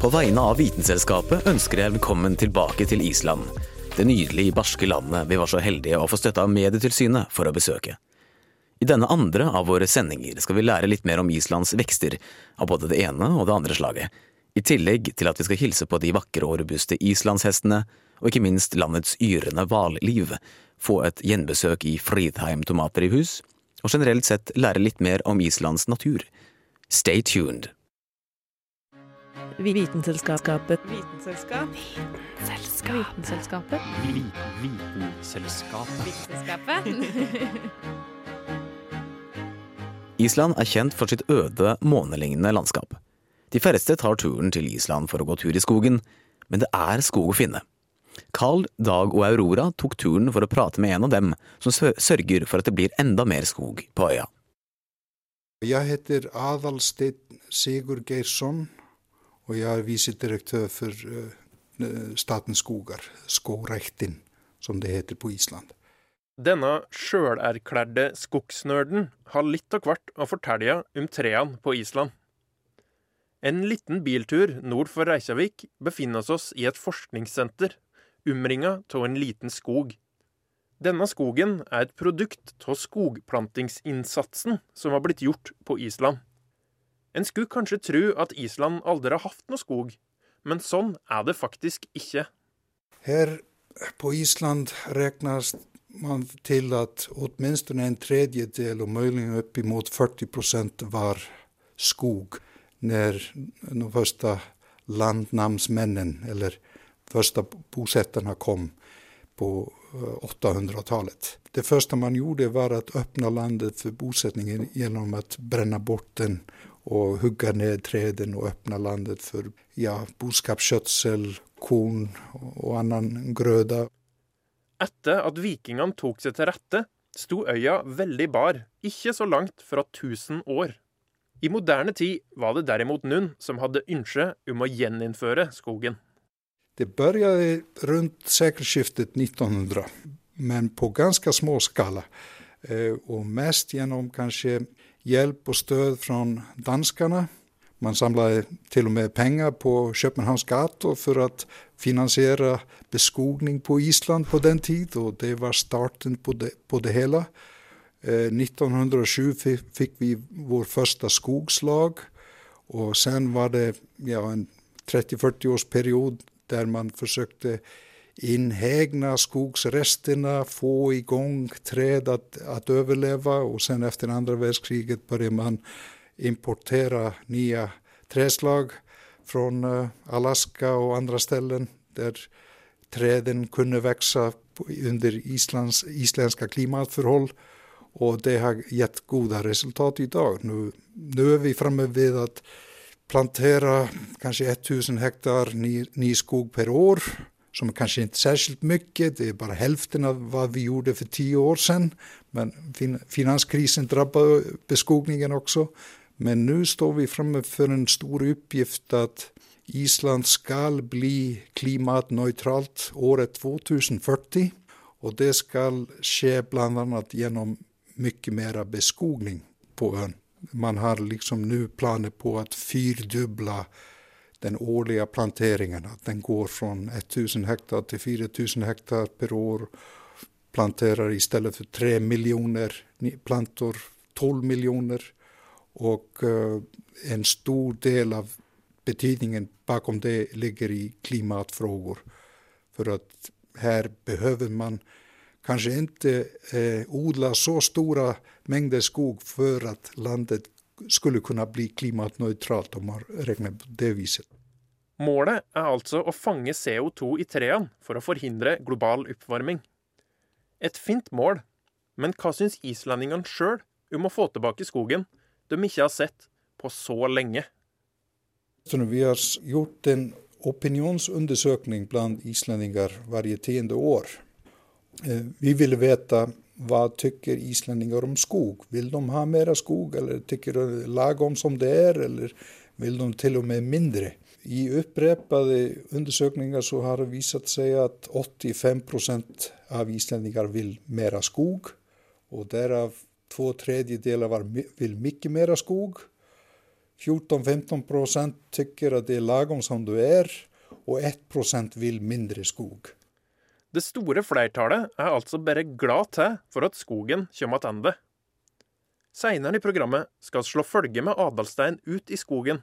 På vegne av Vitenselskapet ønsker jeg velkommen tilbake til Island. Det nydelige, barske landet vi var så heldige å få støtte av Medietilsynet for å besøke. I denne andre av våre sendinger skal vi lære litt mer om Islands vekster, av både det ene og det andre slaget, i tillegg til at vi skal hilse på de vakre og robuste islandshestene, og ikke minst landets yrende hvalliv, få et gjenbesøk i Fridheim Tomater i hus, og generelt sett lære litt mer om Islands natur. Stay tuned! Vitenselskapet. Vitenselskap. Vitenselskapet. Vitenselskapet. Vitenselskapet. Island er kjent for sitt øde, månelignende landskap. De færreste tar turen til Island for å gå tur i skogen, men det er skog å finne. Carl, Dag og Aurora tok turen for å prate med en av dem som sørger for at det blir enda mer skog på øya. Jeg heter Adalstein Sigurd Geirsson og jeg er visedirektør for uh, Statens skoger, skogrektin, som det heter på Island. Denne sjølerklærte skogsnerden har litt av hvert å fortelle om trærne på Island. En liten biltur nord for Reykjavik befinner oss i et forskningssenter, omringa av en liten skog. Denne skogen er et produkt av skogplantingsinnsatsen som har blitt gjort på Island. En skulle kanskje tro at Island aldri har hatt noe skog, men sånn er det faktisk ikke. Her på Island regnes man til at åtminstone en tredjedel og muligens oppimot 40% var skog når de første landnamsmennene, eller første bosetterne, kom på 800-talet. Det første man gjorde var å åpne landet for bosetningen gjennom å brenne bort den og hugga ned treden og åpne landet for ja, boskapsskjøtsel, korn og annen grøda. Etter at vikingene tok seg til rette, sto øya veldig bar, ikke så langt fra 1000 år. I moderne tid var det derimot Nunn som hadde ønske om å gjeninnføre skogen. Det begynte rundt sekelskiftet 1900, men på ganske små skala. Og mest gjennom kanskje hjelp og stød fra danskene. Man samlet til og med penger på Københavns gater for å finansiere beskogning på Island på den tid, og det var starten på det, på det hele. Eh, 1907 fikk vi vår første skogslag, og sen var det ja, en 30-40 års periode der man forsøkte innhegna skogsrestene, få i gang träd att, att överleva och sen efter andra världskriget började man importera nya träslag från uh, Alaska och andra ställen där träden kunde växa under Islands, isländska klimatförhåll och det har gett goda resultat idag. Nu, nu är vi framme vid att plantera kanske 1000 hektar ny, ny skog per år som kanske inte särskilt mycket, det är bara hälften av vad vi gjorde för tio år sedan. Men fin finanskrisen drabbade beskogningen också. Men nu står vi framme for en stor uppgift att Island ska bli klimatneutralt året 2040 och det ska ske bland annat genom mycket mera beskogning på ön. Man har liksom nu planer på att fyrdubbla den årlige planteringen. At den går fra 1000 hektar til 4000 hektar per år. Planterer i stedet for 3 miljoner plantor 12 miljoner. Og uh, en stor del av betydningen bakom det ligger i klimatfrågor. For at her behøver man kanskje ikke eh, odle så store mengder skog for at landet skulle kunne bli klimatnøytralt om man regner på det viset. Målet er altså å fange CO2 i trærne for å forhindre global oppvarming. Et fint mål, men hva syns islendingene sjøl om å få tilbake skogen de ikke har sett på så lenge? Vi har gjort en opinionsundersøkning blant islendinger hvert tiende år. Eh, vi ville vite hva tykker islendinger om skog? Vil de ha mer skog eller tykker de lagom som det er, eller vil de til og med mindre? I upprepaði undersökningar så har det visat sig att 85 procent av islänningar vill mera skog och därav två tredjedelar vill mycket mera skog. 14-15% tycker att det er lagom som du er, og 1% vil mindre skog. Det store flertallet er altså bare glad til for at skogen kommer tilbake. Seinere i programmet skal slå følge med Adalstein ut i skogen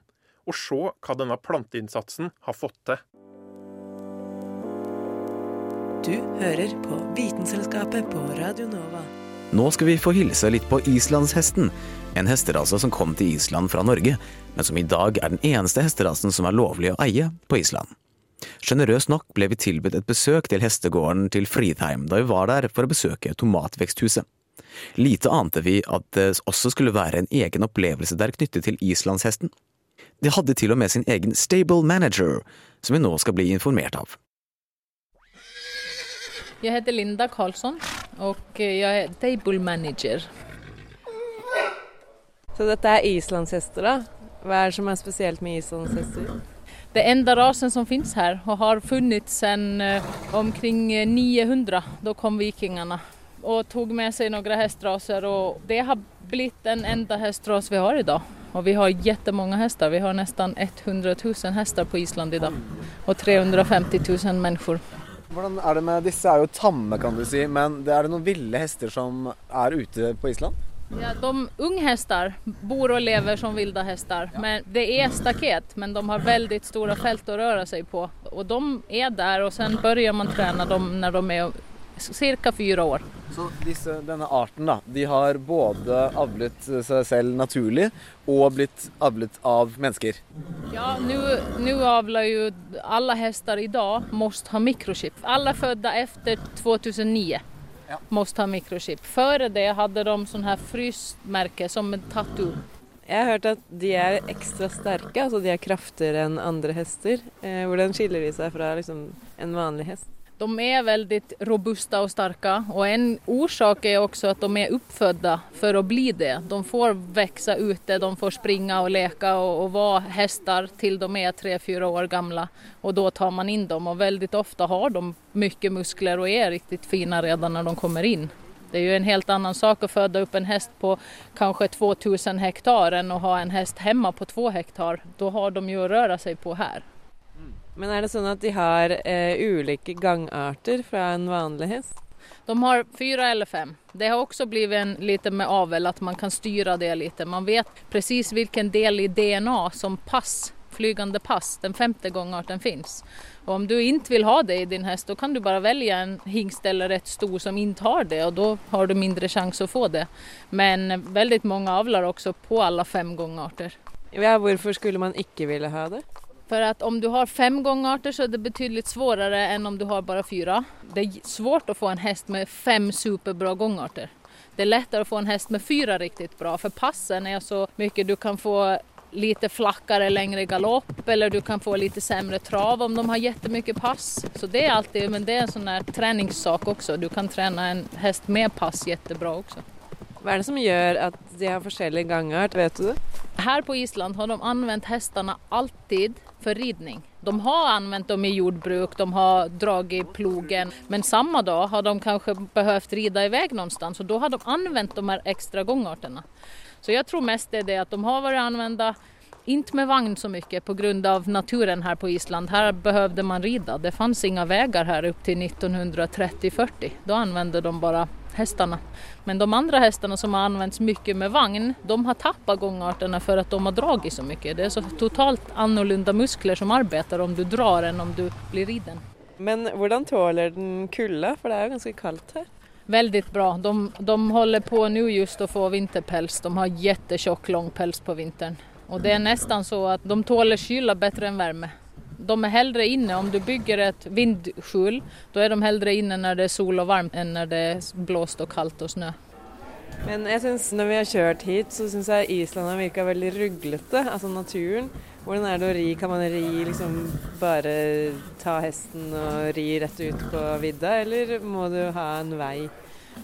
og se hva denne planteinnsatsen har fått til. Du hører på Vitenselskapet på Radio Nova. Nå skal vi få hilse litt på islandshesten, en hesterase som kom til Island fra Norge, men som i dag er den eneste hesterasen som er lovlig å eie på Island. Sjenerøst nok ble vi tilbudt et besøk til hestegården til Fridheim da vi var der for å besøke tomatveksthuset. Lite ante vi at det også skulle være en egen opplevelse der knyttet til islandshesten. De hadde til og med sin egen stable manager, som vi nå skal bli informert av. Jeg heter Linda Karlsson, og jeg er stable manager. Så dette er islandshester, da? Hva er det som er spesielt med islandshester? Det enda rasen som finnes her, og har funnet siden eh, omkring 900. Eh, da kom vikingene og tok med seg noen hestraser. og Det har blitt den enda hestras vi har i dag. Og vi har jättemånga hester. Vi har nesten 100 000 hester på Island i dag. Og 350 000 mennesker. Hvordan er det med Disse er jo tamme, kan du si. Men det er det noen ville hester som er ute på Island? Ja, de unge hester bor og lever som ville hester. Men det er staket, men de har veldig store felt å røre seg på. Og de er der, og sen begynner man trene dem når de er ca. fire år. Så disse, denne arten da, de har både avlet seg selv naturlig og blitt avlet av mennesker? Ja, nå avler jo alle hester i dag måste ha mikrochip. Alle fødte etter 2009 ja. måste ha mikrochip. Før det hadde de sånn her frysmerke som en tattoo. Jeg har hørt at de er ekstra sterke, altså de er kraftigere enn andre hester. Eh, hvordan skiller de seg fra liksom, en vanlig hest? De er veldig robusta og sterke, og en orsak er også at de er oppfødte for å bli det. De får vokse ute, de får springe og leke og, og være hester til de er tre-fire år gamle. Og da tar man inn dem, og veldig ofte har de mye muskler og er riktig fine allerede når de kommer inn. Det er jo en helt annen sak å føde opp en hest på kanskje 2000 hektar enn å ha en hest hjemme på 2 hektar. Da har de jo å røre seg på her. Men er det sånn at de har eh, ulike gangarter fra en vanlig hest? De har fyra eller fem. Det har også blitt en lite med avel, at man kan styre det litt. Man vet precis hvilken del i DNA som pass, flygende pass, den femte gangarten finnes. Og om du ikke vil ha det i din hest, da kan du bare velge en hingst eller et stor som ikke har det, og da har du mindre sjanse å få det. Men veldig mange avler også på alle fem gangarter. Ja, hvorfor skulle man ikke ville ha det? For at om du har fem gångarter så er det betydelig vanskeligere enn om du har bare fire. Det er vanskelig å få en hest med fem superbra gångarter. Det er lettere å få en hest med fire riktig bra, for passen er så mye. Du kan få litt flakkere, lengre galopp, eller du kan få litt sämre trav om de har jättemycket pass. Så det er alltid, men det er en sånn treningssak også. Du kan trene en hest med pass jättebra også. Hva er det som gjør at de har forskjellige gangart, vet du det? Her på Island har de anvendt hestene alltid for ridning. De har anvendt dem i jordbruk, de har dratt plogen, men samme dag har de kanskje behøvd ride i vei noe og da har de anvendt de her ekstra gangartene. Så jeg tror mest det er det at de har vært anvendt ikke med vagn så mye pga. naturen her på Island. Her behøvde man ride. Det fantes ingen veier her opp til 1930-40. Da anvendte de bare hestene. Men de andre hästarna som har använts mye med vagn, de har tappat gångarterna for at de har dragit så mye. Det er så totalt annorlunda muskler som arbetar om du drar enn om du blir riden. Men hvordan tåler den kulda, for det er jo ganske kaldt her? Veldig bra. De, de holder på nå just å få vinterpels. De har jättetjock lång päls på vintern. Og det er nesten så at de tåler kyla bättre enn varme. De er heller inne. Om du bygger et vindskjul, da er de heller inne når det er sol og varmt enn når det er blåst og kaldt og snø. Men jeg synes når vi har kjørt hit, så syns jeg Island har virka veldig ruglete. Altså naturen. Hvordan er det å ri? Kan man ri liksom bare ta hesten og ri rett ut på vidda, eller må du ha en vei?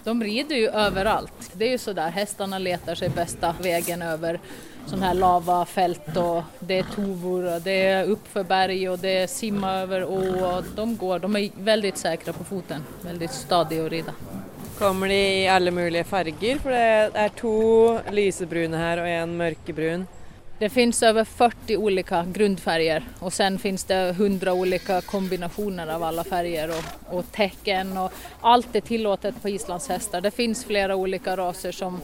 De rider jo overalt. Det er jo så der hestene leter seg beste veien over sånne her lavafelt. og det er tovor og det er oppfor berg og det er simme over å og de går. De er veldig sikre på foten. Veldig stadige å ride. Kommer de i alle mulige farger? For det er to lysebrune her og en mørkebrun. Det finnes over 40 ulike grunnfarger, og sen finnes det 100 ulike kombinasjoner av alle farger og, og tecken og alt er tillåtet på islandshester. Det finnes flere ulike raser som,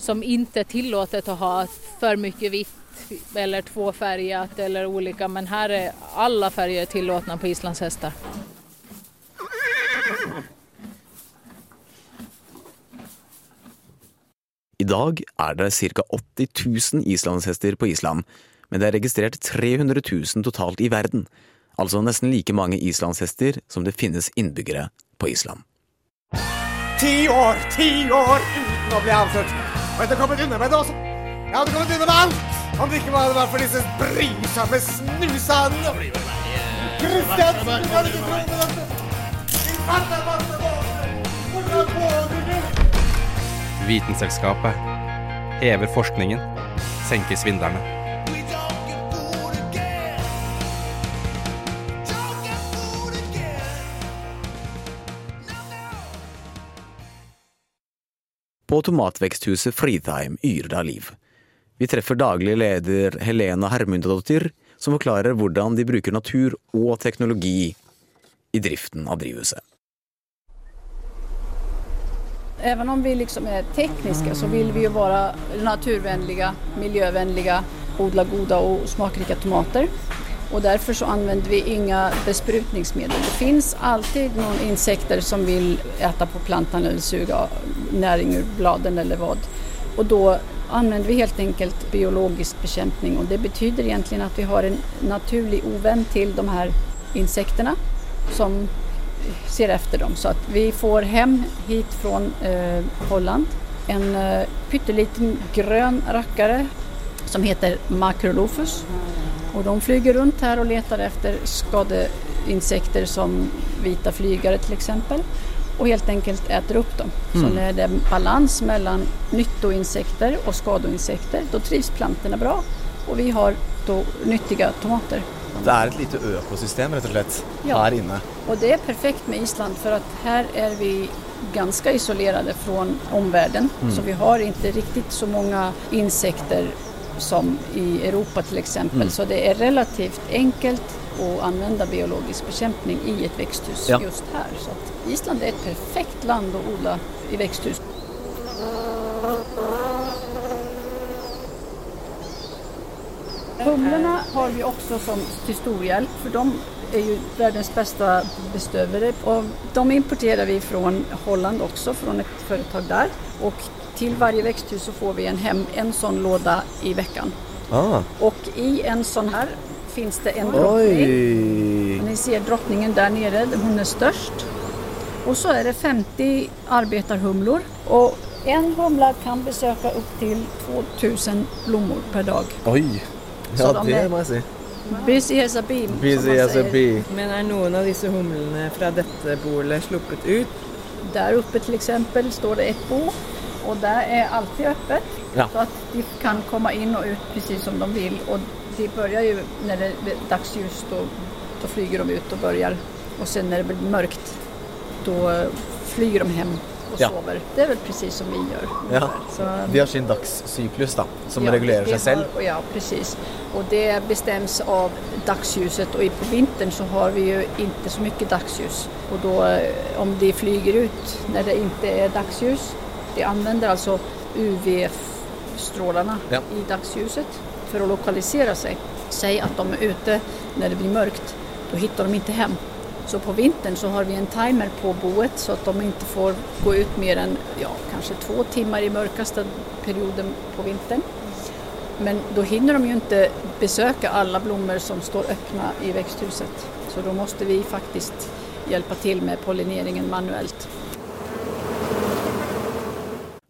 som inte tillåtet att ha för mycket vitt eller tvåfärgat eller olika men här är alla färger tillåtna på islandshästar. I dag er det ca 80 000 islandshester på Island, men det er registrert 300 000 totalt i verden, altså nesten like mange islandshester som det finnes innbyggere på Island. Ti år, ti år uten å bli avslørt. Og jeg hadde kommet unna med det også. Jeg det kommet unna med alt om det ikke var, vært for disse brysomme snusene. Kristiansen, du kan ikke tro på dette. Vitenselskapet hever forskningen, senker svindlerne. På tomatveksthuset Fridheim yrer liv. Vi treffer daglig leder Helena Hermundadottir, som forklarer hvordan de bruker natur og teknologi i driften av drivhuset. Även om vi liksom är tekniska så vill vi ju vara naturvänliga, miljövänliga, odla goda och smakrika tomater. Och därför så använder vi inga besprutningsmedel. Det finns alltid någon insekter som vill äta på plantan eller suga näring ur bladen eller vad. Och då använder vi helt enkelt biologisk bekämpning och det betyder egentligen att vi har en naturlig ovän till de här insekterna som ser efter dem. Så att vi får hem hit från eh, Holland en eh, pytteliten grön rackare som heter Macrolophus. Och de flyger runt här och letar efter skadeinsekter som vita flygare till exempel och helt enkelt äter upp dem. Mm. Så när det är balans mellan nyttoinsekter och skadeinsekter, då trivs plantorna bra och vi har då nyttiga tomater. Det er et lite økosystem rett og slett Ja. her inne. Och det är perfekt med Island för att här är vi ganska isolerade från omvärlden. Mm. Så vi har inte riktigt så många insekter som i Europa f.eks. exempel. Mm. Så det er relativt enkelt å anvende biologisk bekjempning i et växthus Ja. just her. Så Island er et perfekt land å odle i växthus. Humlene har vi også som til stor hjelp, for de er jo verdens beste bestøvere. Og de importerer vi fra Holland også, fra et företag der. Och till varje växthus så får vi en, hem, en sån låda i veckan. Ah. Och i en sån här finns det en drottning. Ni ser drottningen där nere, hon är störst. Och så är det 50 arbetarhumlor och en humla kan besöka upp till 2000 blommor per dag. Oi! Så Ja, de det er- må jeg si. Busy as a bee. Busy as a bee. Men er noen av disse humlene fra dette bolet sluppet ut? Der oppe f.eks. exempel står det et bo och där är alltid öppet. Ja. Så att de kan komma in och ut precis som de vill. Och de börjar ju när det är dagsljus då, då flyger de ut och börjar. Och sen när det blir mörkt då eh, flyger de hem og Ja. sover. Det er vel precis som vi gjør. Ja. Så, De har sin dagssyklus, da, som Ja, regulerer seg selv. Har, ja, precis. Og det bestemmes av dagsljuset Og på vinteren så har vi jo ikke så mye dagsljus. Og då eh, om de flyger ut når det ikke er dagsljus, de använder alltså UV-strålarna Ja. i dagsljuset för att lokalisera sig. Säg att de är ute när det blir mörkt, då hittar de inte hem. Så på vintern så har vi en timer på boet så att de inte får gå ut mer än ja, kanske två timmar i mörkaste perioden på vintern. Men då hinner de ju inte besöka alla blommor som står öppna i växthuset. Så då måste vi faktiskt hjälpa till med pollineringen manuellt.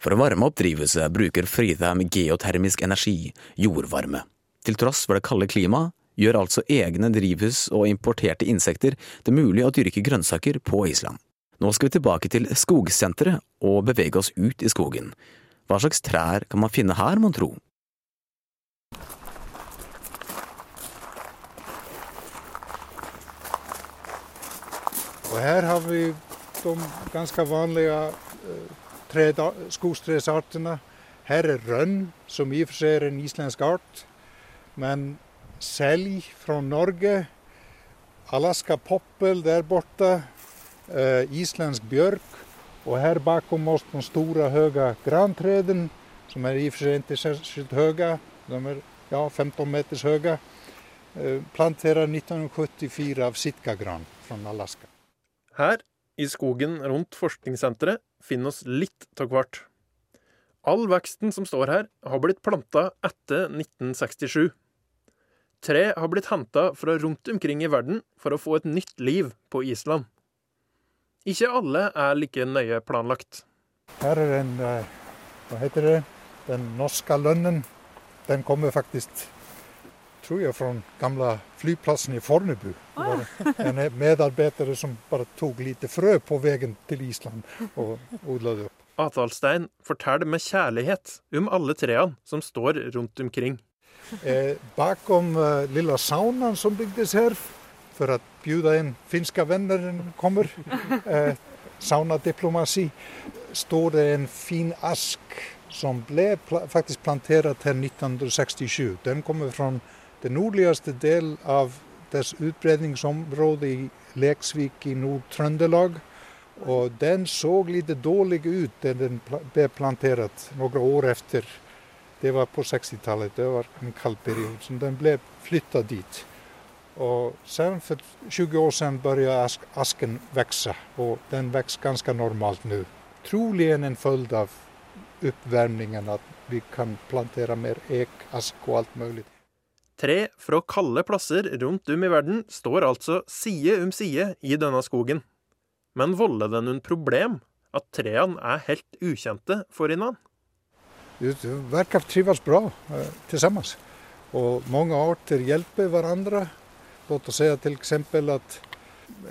For å varme opp drivhuset bruker Fridheim geotermisk energi, jordvarme. Til tross for det kalde klimaet gjør altså egne drivhus og importerte insekter det mulig å dyrke grønnsaker på Island. Nå skal vi tilbake til skogsenteret og bevege oss ut i skogen. Hva slags trær kan man finne her, mon tro? Og her har vi de ganske vanlige skogsträdsarterna. Her er rønn, som i og for seg er en islandsk art. Men selg fra Norge, Alaska poppel der borte, uh, islandsk bjørk. Og her bakom oss de store, høye granträden, som er i og for seg ikke særskilt høye. De er ja, 15 meters høye. Uh, plantert 1974 av Sitka-gran fra Alaska. Her, i skogen rundt forskningssenteret, finner oss litt av hvert. All veksten som står her, har blitt planta etter 1967. Tre har blitt henta fra rundt omkring i verden for å få et nytt liv på Island. Ikke alle er like nøye planlagt. Her er den Hva heter det? Den norske lønnen. Den kommer faktisk tror jeg fra den gamle flyplassen i Fornebu. Det var en medarbeider som bare tok lite frø på veien til Island og odla det opp. Atalstein forteller med kjærlighet om alle trærne som står rundt omkring. Eh, bakom eh, lilla saunaen som bygdes her, for å bjuda inn finske venner når kommer, eh, saunadiplomasi, står det en fin ask som ble pla faktisk plantert til 1967. Den kommer fra det nordligste del av dets utbredningsområde i Leksvik i Nord-Trøndelag. Og den så litt dårlig ut da den ble plantert noen år etter. Det var på 60-tallet, det var en kald periode. Så den ble flytta dit. Og sen for 20 år siden begynte asken vokse, og den vokser ganske normalt nå. Trolig en følge av oppvarmingen, at vi kan plantere mer ek, ask og alt mulig. Tre fra kalde plasser rundt om i verden står altså side om side i denne skogen. Men volder det noen problem at trærne er helt ukjente for hverandre? Verker trives bra eh, sammen. Og mange arter hjelper hverandre. Låt oss si f.eks. at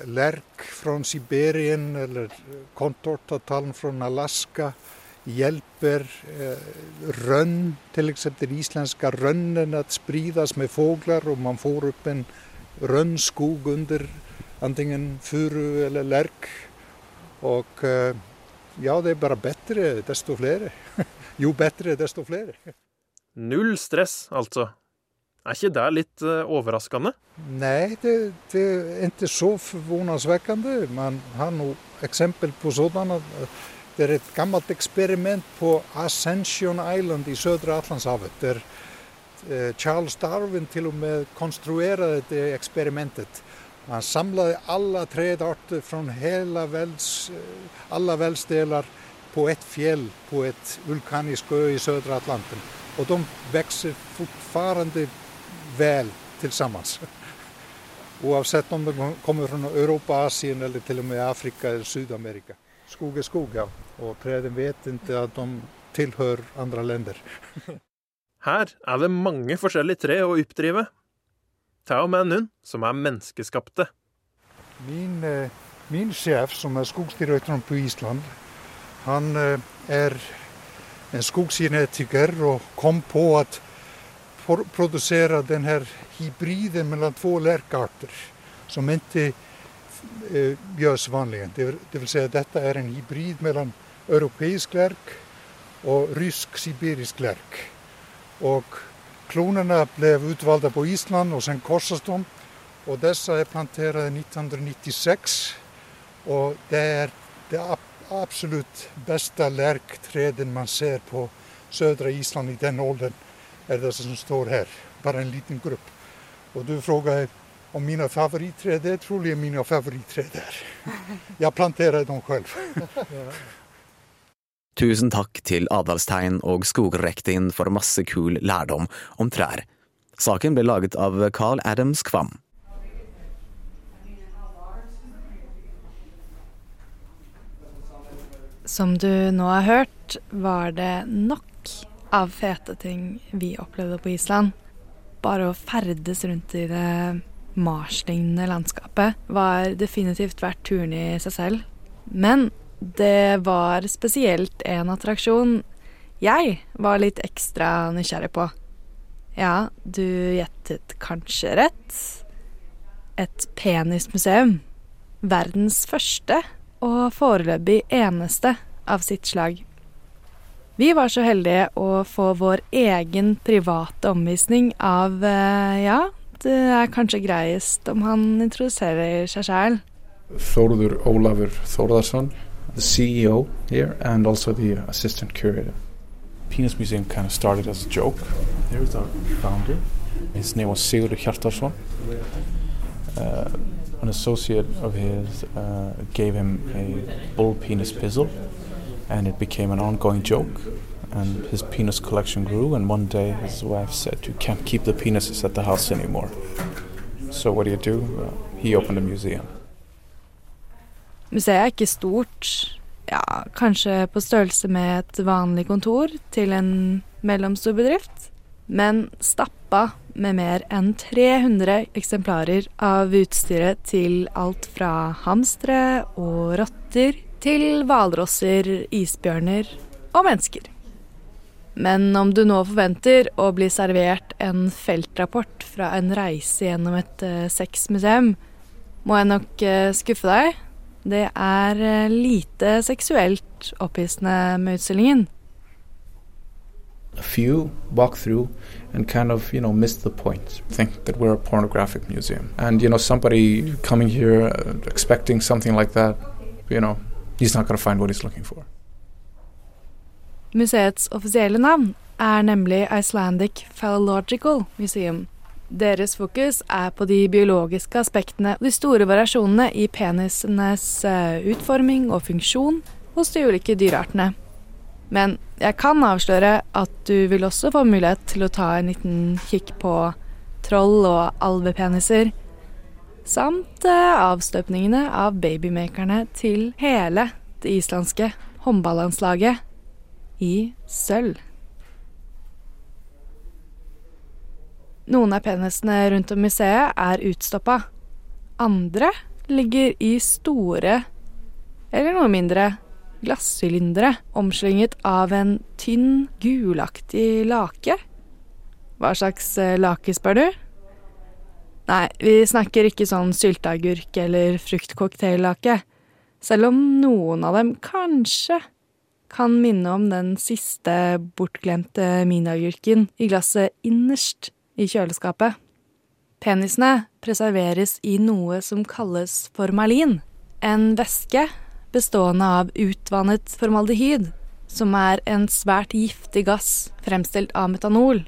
lerk fra Sibirien eller kontortatallen fra Alaska hjelper eh, til eksempel isländska rønnene, å sprides med fugler, og man får opp en rønnskog under antingen furu eller lerk. Og eh, ja, det er bare bedre desto flere. jo bedre, desto flere. Null stress, altså. Er ikke det litt uh, overraskende? Nei, det, det, er ikke så forvånansvekkende. Man har noe eksempel på sånne. Det er et gammelt eksperiment på Ascension Island i södra Atlantshavet. Der eh, Charles Darwin til og med konstruerte det eksperimentet. Han samlade alla trädarter från hela världs, alla världsdelar på ett fjäll på ett vulkaniskt ö i södra Atlanten. Och de växer fortfarande väl tillsammans. Oavsett om de kommer från Europa, Asien eller till och med Afrika eller Sydamerika. Skog er skog, ja. Og trærne vet ikke at de tilhører andre länder. Her er det mange forskjellige tre å oppdrive. Ta med noen som er menneskeskapte. Min, eh, min sjef, som er skogsdirektøren på Island, han eh, er en skogsgenetiker og kom på at produsere denne hybriden mellom to lerkearter, som ikke gjøres eh, vanlig. Det, det vil si at dette er en hybrid mellom europeisk lerk og rysk-sibirisk lerk. Og klonene ble utvalgt på Island, og sen korses de. Og disse er plantert i 1996. Og det er det absolutt beste lerktreet man ser på sødre Island i den alderen, er det som står her. Bare en liten gruppe. Og du spør og mine favoritttrær, det er trolig mine favoritttrær der. Jeg planterer dem selv. Tusen takk til Adalstein og Skogrektin for masse kul lærdom om trær. Saken ble laget av Carl Adams Kvam. Som du nå har hørt, var det nok av fete ting vi opplevde på Island. Bare å ferdes rundt i det marslignende landskapet var definitivt verdt turen i seg selv. Men det var spesielt en attraksjon jeg var litt ekstra nysgjerrig på. Ja, du gjettet kanskje rett. Et penismuseum. Verdens første og foreløpig eneste av sitt slag. Vi var så heldige å få vår egen private omvisning av eh, Ja, det er kanskje greiest om han introduserer seg sjæl. Þórður Ólafur Þórðarsson, the CEO here and also the assistant curator. Penis Museum kind of started as a joke. There's our founder. His name was Sigurður Hjartarsson. Uh, an associate of his uh, gave him a bull penis pizzle, and it became an ongoing joke. And his penis collection grew, and one day his wife said, You can't keep the penises at the house anymore. So, what do you do? Well, he opened a museum. Museet er ikke stort. Ja, kanskje på størrelse med et vanlig kontor til en mellomstor bedrift. Men stappa med mer enn 300 eksemplarer av utstyret til alt fra hamstere og rotter til hvalrosser, isbjørner og mennesker. Men om du nå forventer å bli servert en feltrapport fra en reise gjennom et uh, sexmuseum, må jeg nok uh, skuffe deg. Det er uh, lite seksuelt opphissende med utstillingen. A few walk through and kind of, you know, miss the point. Think that we're a pornographic museum. And, you know, somebody coming here uh, expecting something like that, you know, he's not going to find what he's looking for. Museets offisielle navn er nemlig Icelandic Phallological Museum. Deres fokus er på de biologiske aspektene og de store variasjonene i penisenes eh, utforming og funksjon hos de ulike dyreartene. Men jeg kan avsløre at du vil også få mulighet til å ta en liten kikk på troll og alvepeniser, samt eh, avstøpningene av babymakerne til hele det islandske håndballandslaget i sølv. Noen av penisene rundt om museet er utstoppa. Andre ligger i store, eller noe mindre, glassylindere omslynget av en tynn, gulaktig lake. Hva slags eh, lake, spør du? Nei, vi snakker ikke sånn sylteagurk eller fruktcocktaillake, selv om noen av dem kanskje kan minne om den siste bortglemte minagurken i glasset innerst i kjøleskapet. Penisene preserveres i noe som kalles formalin, en væske bestående av utvannet formaldehyd, som er en svært giftig gass fremstilt av metanol.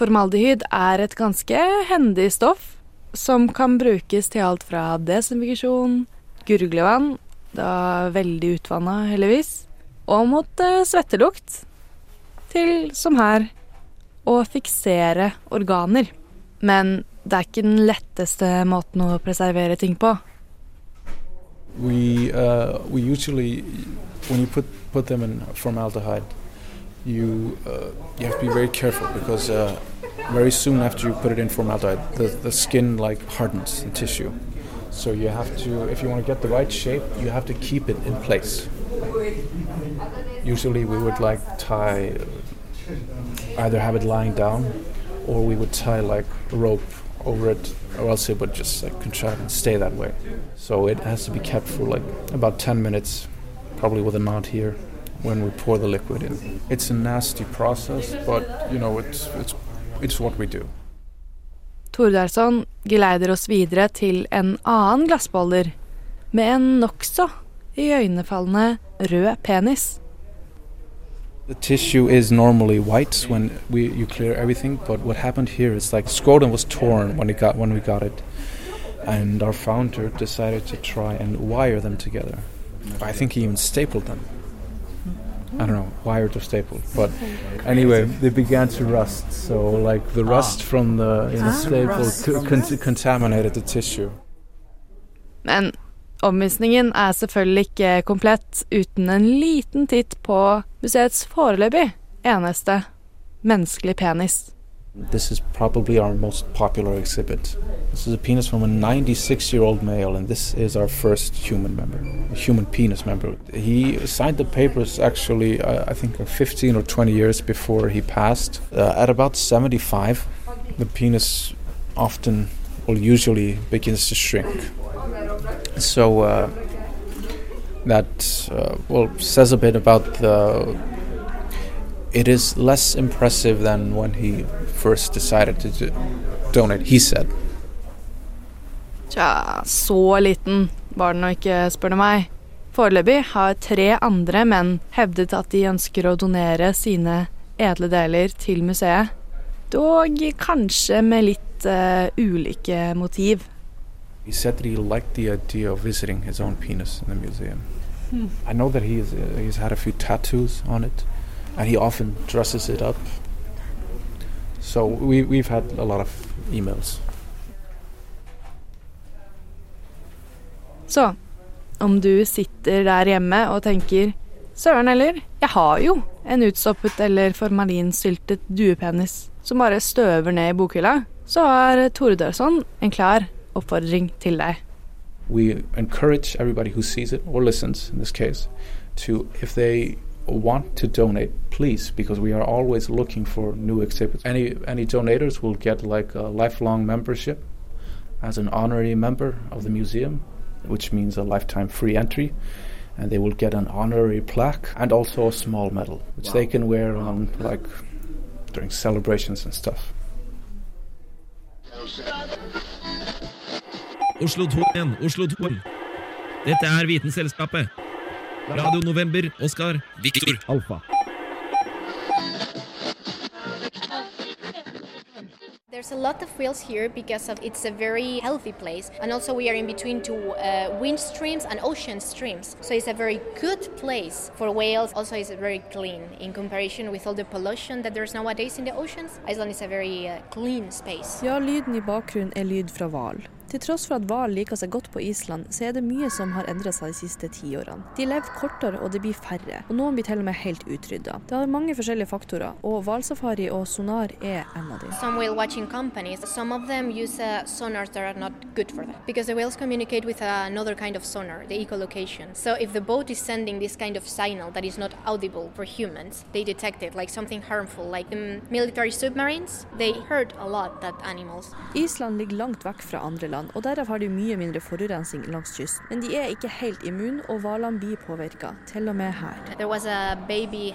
Formaldehyd er et ganske hendig stoff som kan brukes til alt fra desinfeksjon, gurglevann, da veldig utvanna heldigvis, og mot eh, svettelukt, til, som her, å fiksere organer. Men det er ikke den letteste måten å preservere ting på. We uh, we usually when formaldehyde, you uh, you have to be very careful because uh, very soon after you put it in formaldehyde, the the skin like hardens the tissue. So you have to, if you want to get the right shape, you have to keep it in place. Usually we would like tie, either have it lying down, or we would tie like a rope over it, or else it would just like contract and stay that way. So it has to be kept for like about 10 minutes, probably with a knot here, when we pour the liquid in. It's a nasty process, but you know it's it's it's what we do. Tordarsson geleider oss videre til en annen glassbeholder med en nokså iøynefallende rød penis. The tissue is normally white when we you clear everything, but what happened here is like scrotum was torn when got when we got it, and our founder decided to try and wire them together. I think he even stapled them. I don't know, wired or stapled, but anyway, they began to rust. So like the rust from the you know, Ah. staple con- contaminated the tissue. Men Omvisningen er selvfølgelig ikke komplett uten en liten titt på museets foreløpig eneste menneskelig penis. This is probably our most popular exhibit. This is a penis from a 96 year old male, and this is our first human member, a human penis member. He signed the papers actually, uh, I think, uh, 15 or 20 years before he passed. Uh, at about 75, the penis often, well, usually begins to shrink. So uh, that, uh, well, says a bit about the it is less impressive than when he first decided to do- donate, he said. Tja, så liten var den nå ikke, spør du meg. Foreløpig har tre andre menn hevdet at de ønsker å donere sine edle deler til museet. Dog kanskje med litt uh, ulike motiv. He said that he liked the idea of visiting his own penis in the museum. Hmm. I know that he's, uh, he's had a few tattoos on it, and he often dresses it up. So we, we've had a lot of emails. Så om du sitter der hjemme og tenker Søren eller, jeg har jo en utstoppet eller formalinsyltet duepenis som bare støver ned i bokhylla, så har Tore Dørsson en klar oppfordring til deg. we encourage everybody who sees it or listens in this case to if they want to donate please because we are always looking for new exhibits any any donators will get like a lifelong membership as an honorary member of the museum which means a lifetime free entry and they will get an honorary plaque and also a small medal which they can wear on like during celebrations and stuff Oslo 2 igjen, Oslo 2. Dette er Vitenselskapet. Radio November, Oskar, Viktor, Alfa. There's a lot of whales here because of it's a very healthy place, and also we are in between two uh, wind streams and ocean streams. So it's a very good place for whales. Also, it's very clean in comparison with all the pollution that there's nowadays in the oceans. Iceland is a very uh, clean space. Ja, lyden i bakgrunnen er lyd fra hval. Til tross for at hval liker seg godt på Island, så er det mye som har endra seg de siste tiårene. De lever kortere og det blir færre, og noen blir til og med helt utrydda. Det har mange forskjellige faktorer, og hvalsafari og sonar er en av dem. Some whale watching companies, some of them use uh, sonars that are not good for them because the whales communicate with another kind of sonar, the echolocation. So if the boat is sending this kind of signal that is not audible for humans, they detect it like something harmful. Like the military submarines, they hurt a lot that animals. Island ligger langt vekk fra andre land, og derav har de mye mindre forurensning langs kysten. Men de er ikke helt immune, og hvalene blir påvirka, til og med her. There was a baby.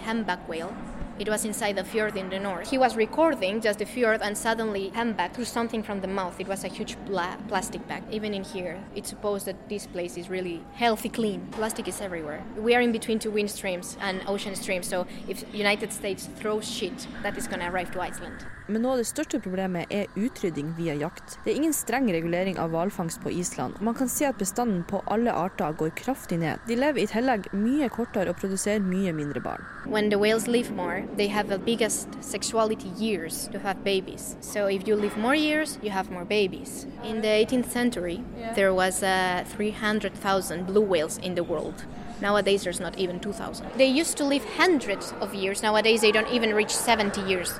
It was inside the fjord in the north. He was recording just the fjord and suddenly humpback threw something from the mouth. It was a huge pla- plastic bag. Even in here, it's supposed that this place is really healthy, clean. Plastic is everywhere. We are in between two wind streams and ocean streams, so if United States throws shit, that is gonna arrive to Iceland. Men noe av det største problemet er utrydding via jakt. Det er ingen streng regulering av hvalfangst på Island, og man kan se at bestanden på alle arter går kraftig ned. De lever i tillegg mye kortere og produserer mye mindre barn. When the whales live more, they have the biggest sexuality years to have babies. So if you live more years, you have more babies. In the 18th century, there was uh, 300,000 blue whales in the world. Nowadays, there's not even 2,000. They used to live hundreds of years. Nowadays, they don't even reach 70 years.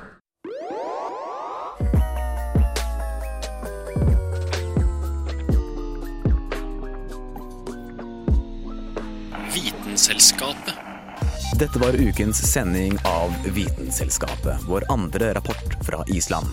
Vitenselskapet. Dette var ukens sending av Vitenselskapet, vår andre rapport fra Island.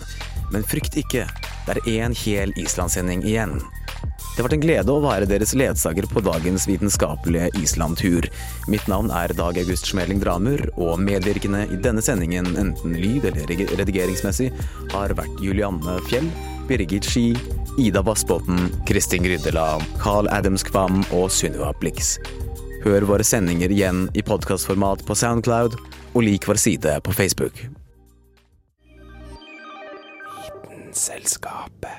Men frykt ikke, det er én hel Islandssending igjen. Det har vært en glede å være deres ledsager på dagens vitenskapelige Island-tur. Mitt navn er Dag August Schmeling Dramer, og medvirkende i denne sendingen, enten lyd- eller redigeringsmessig, har vært Julianne Fjell, Birgit Ski, Ida Vassbotn, Kristin Gryddeland, Carl Adams Kvam og Sunniva Blix. Hør våre sendinger igjen i podkastformat på Soundcloud, og lik vår side på Facebook. Vitenselskapet.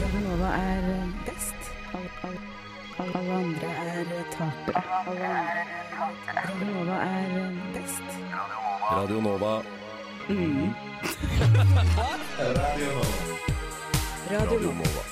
Radionova er best. Alle, alle, alle andre er tapere. Radionova er best. Radio Nova. Mm. Radio Nova.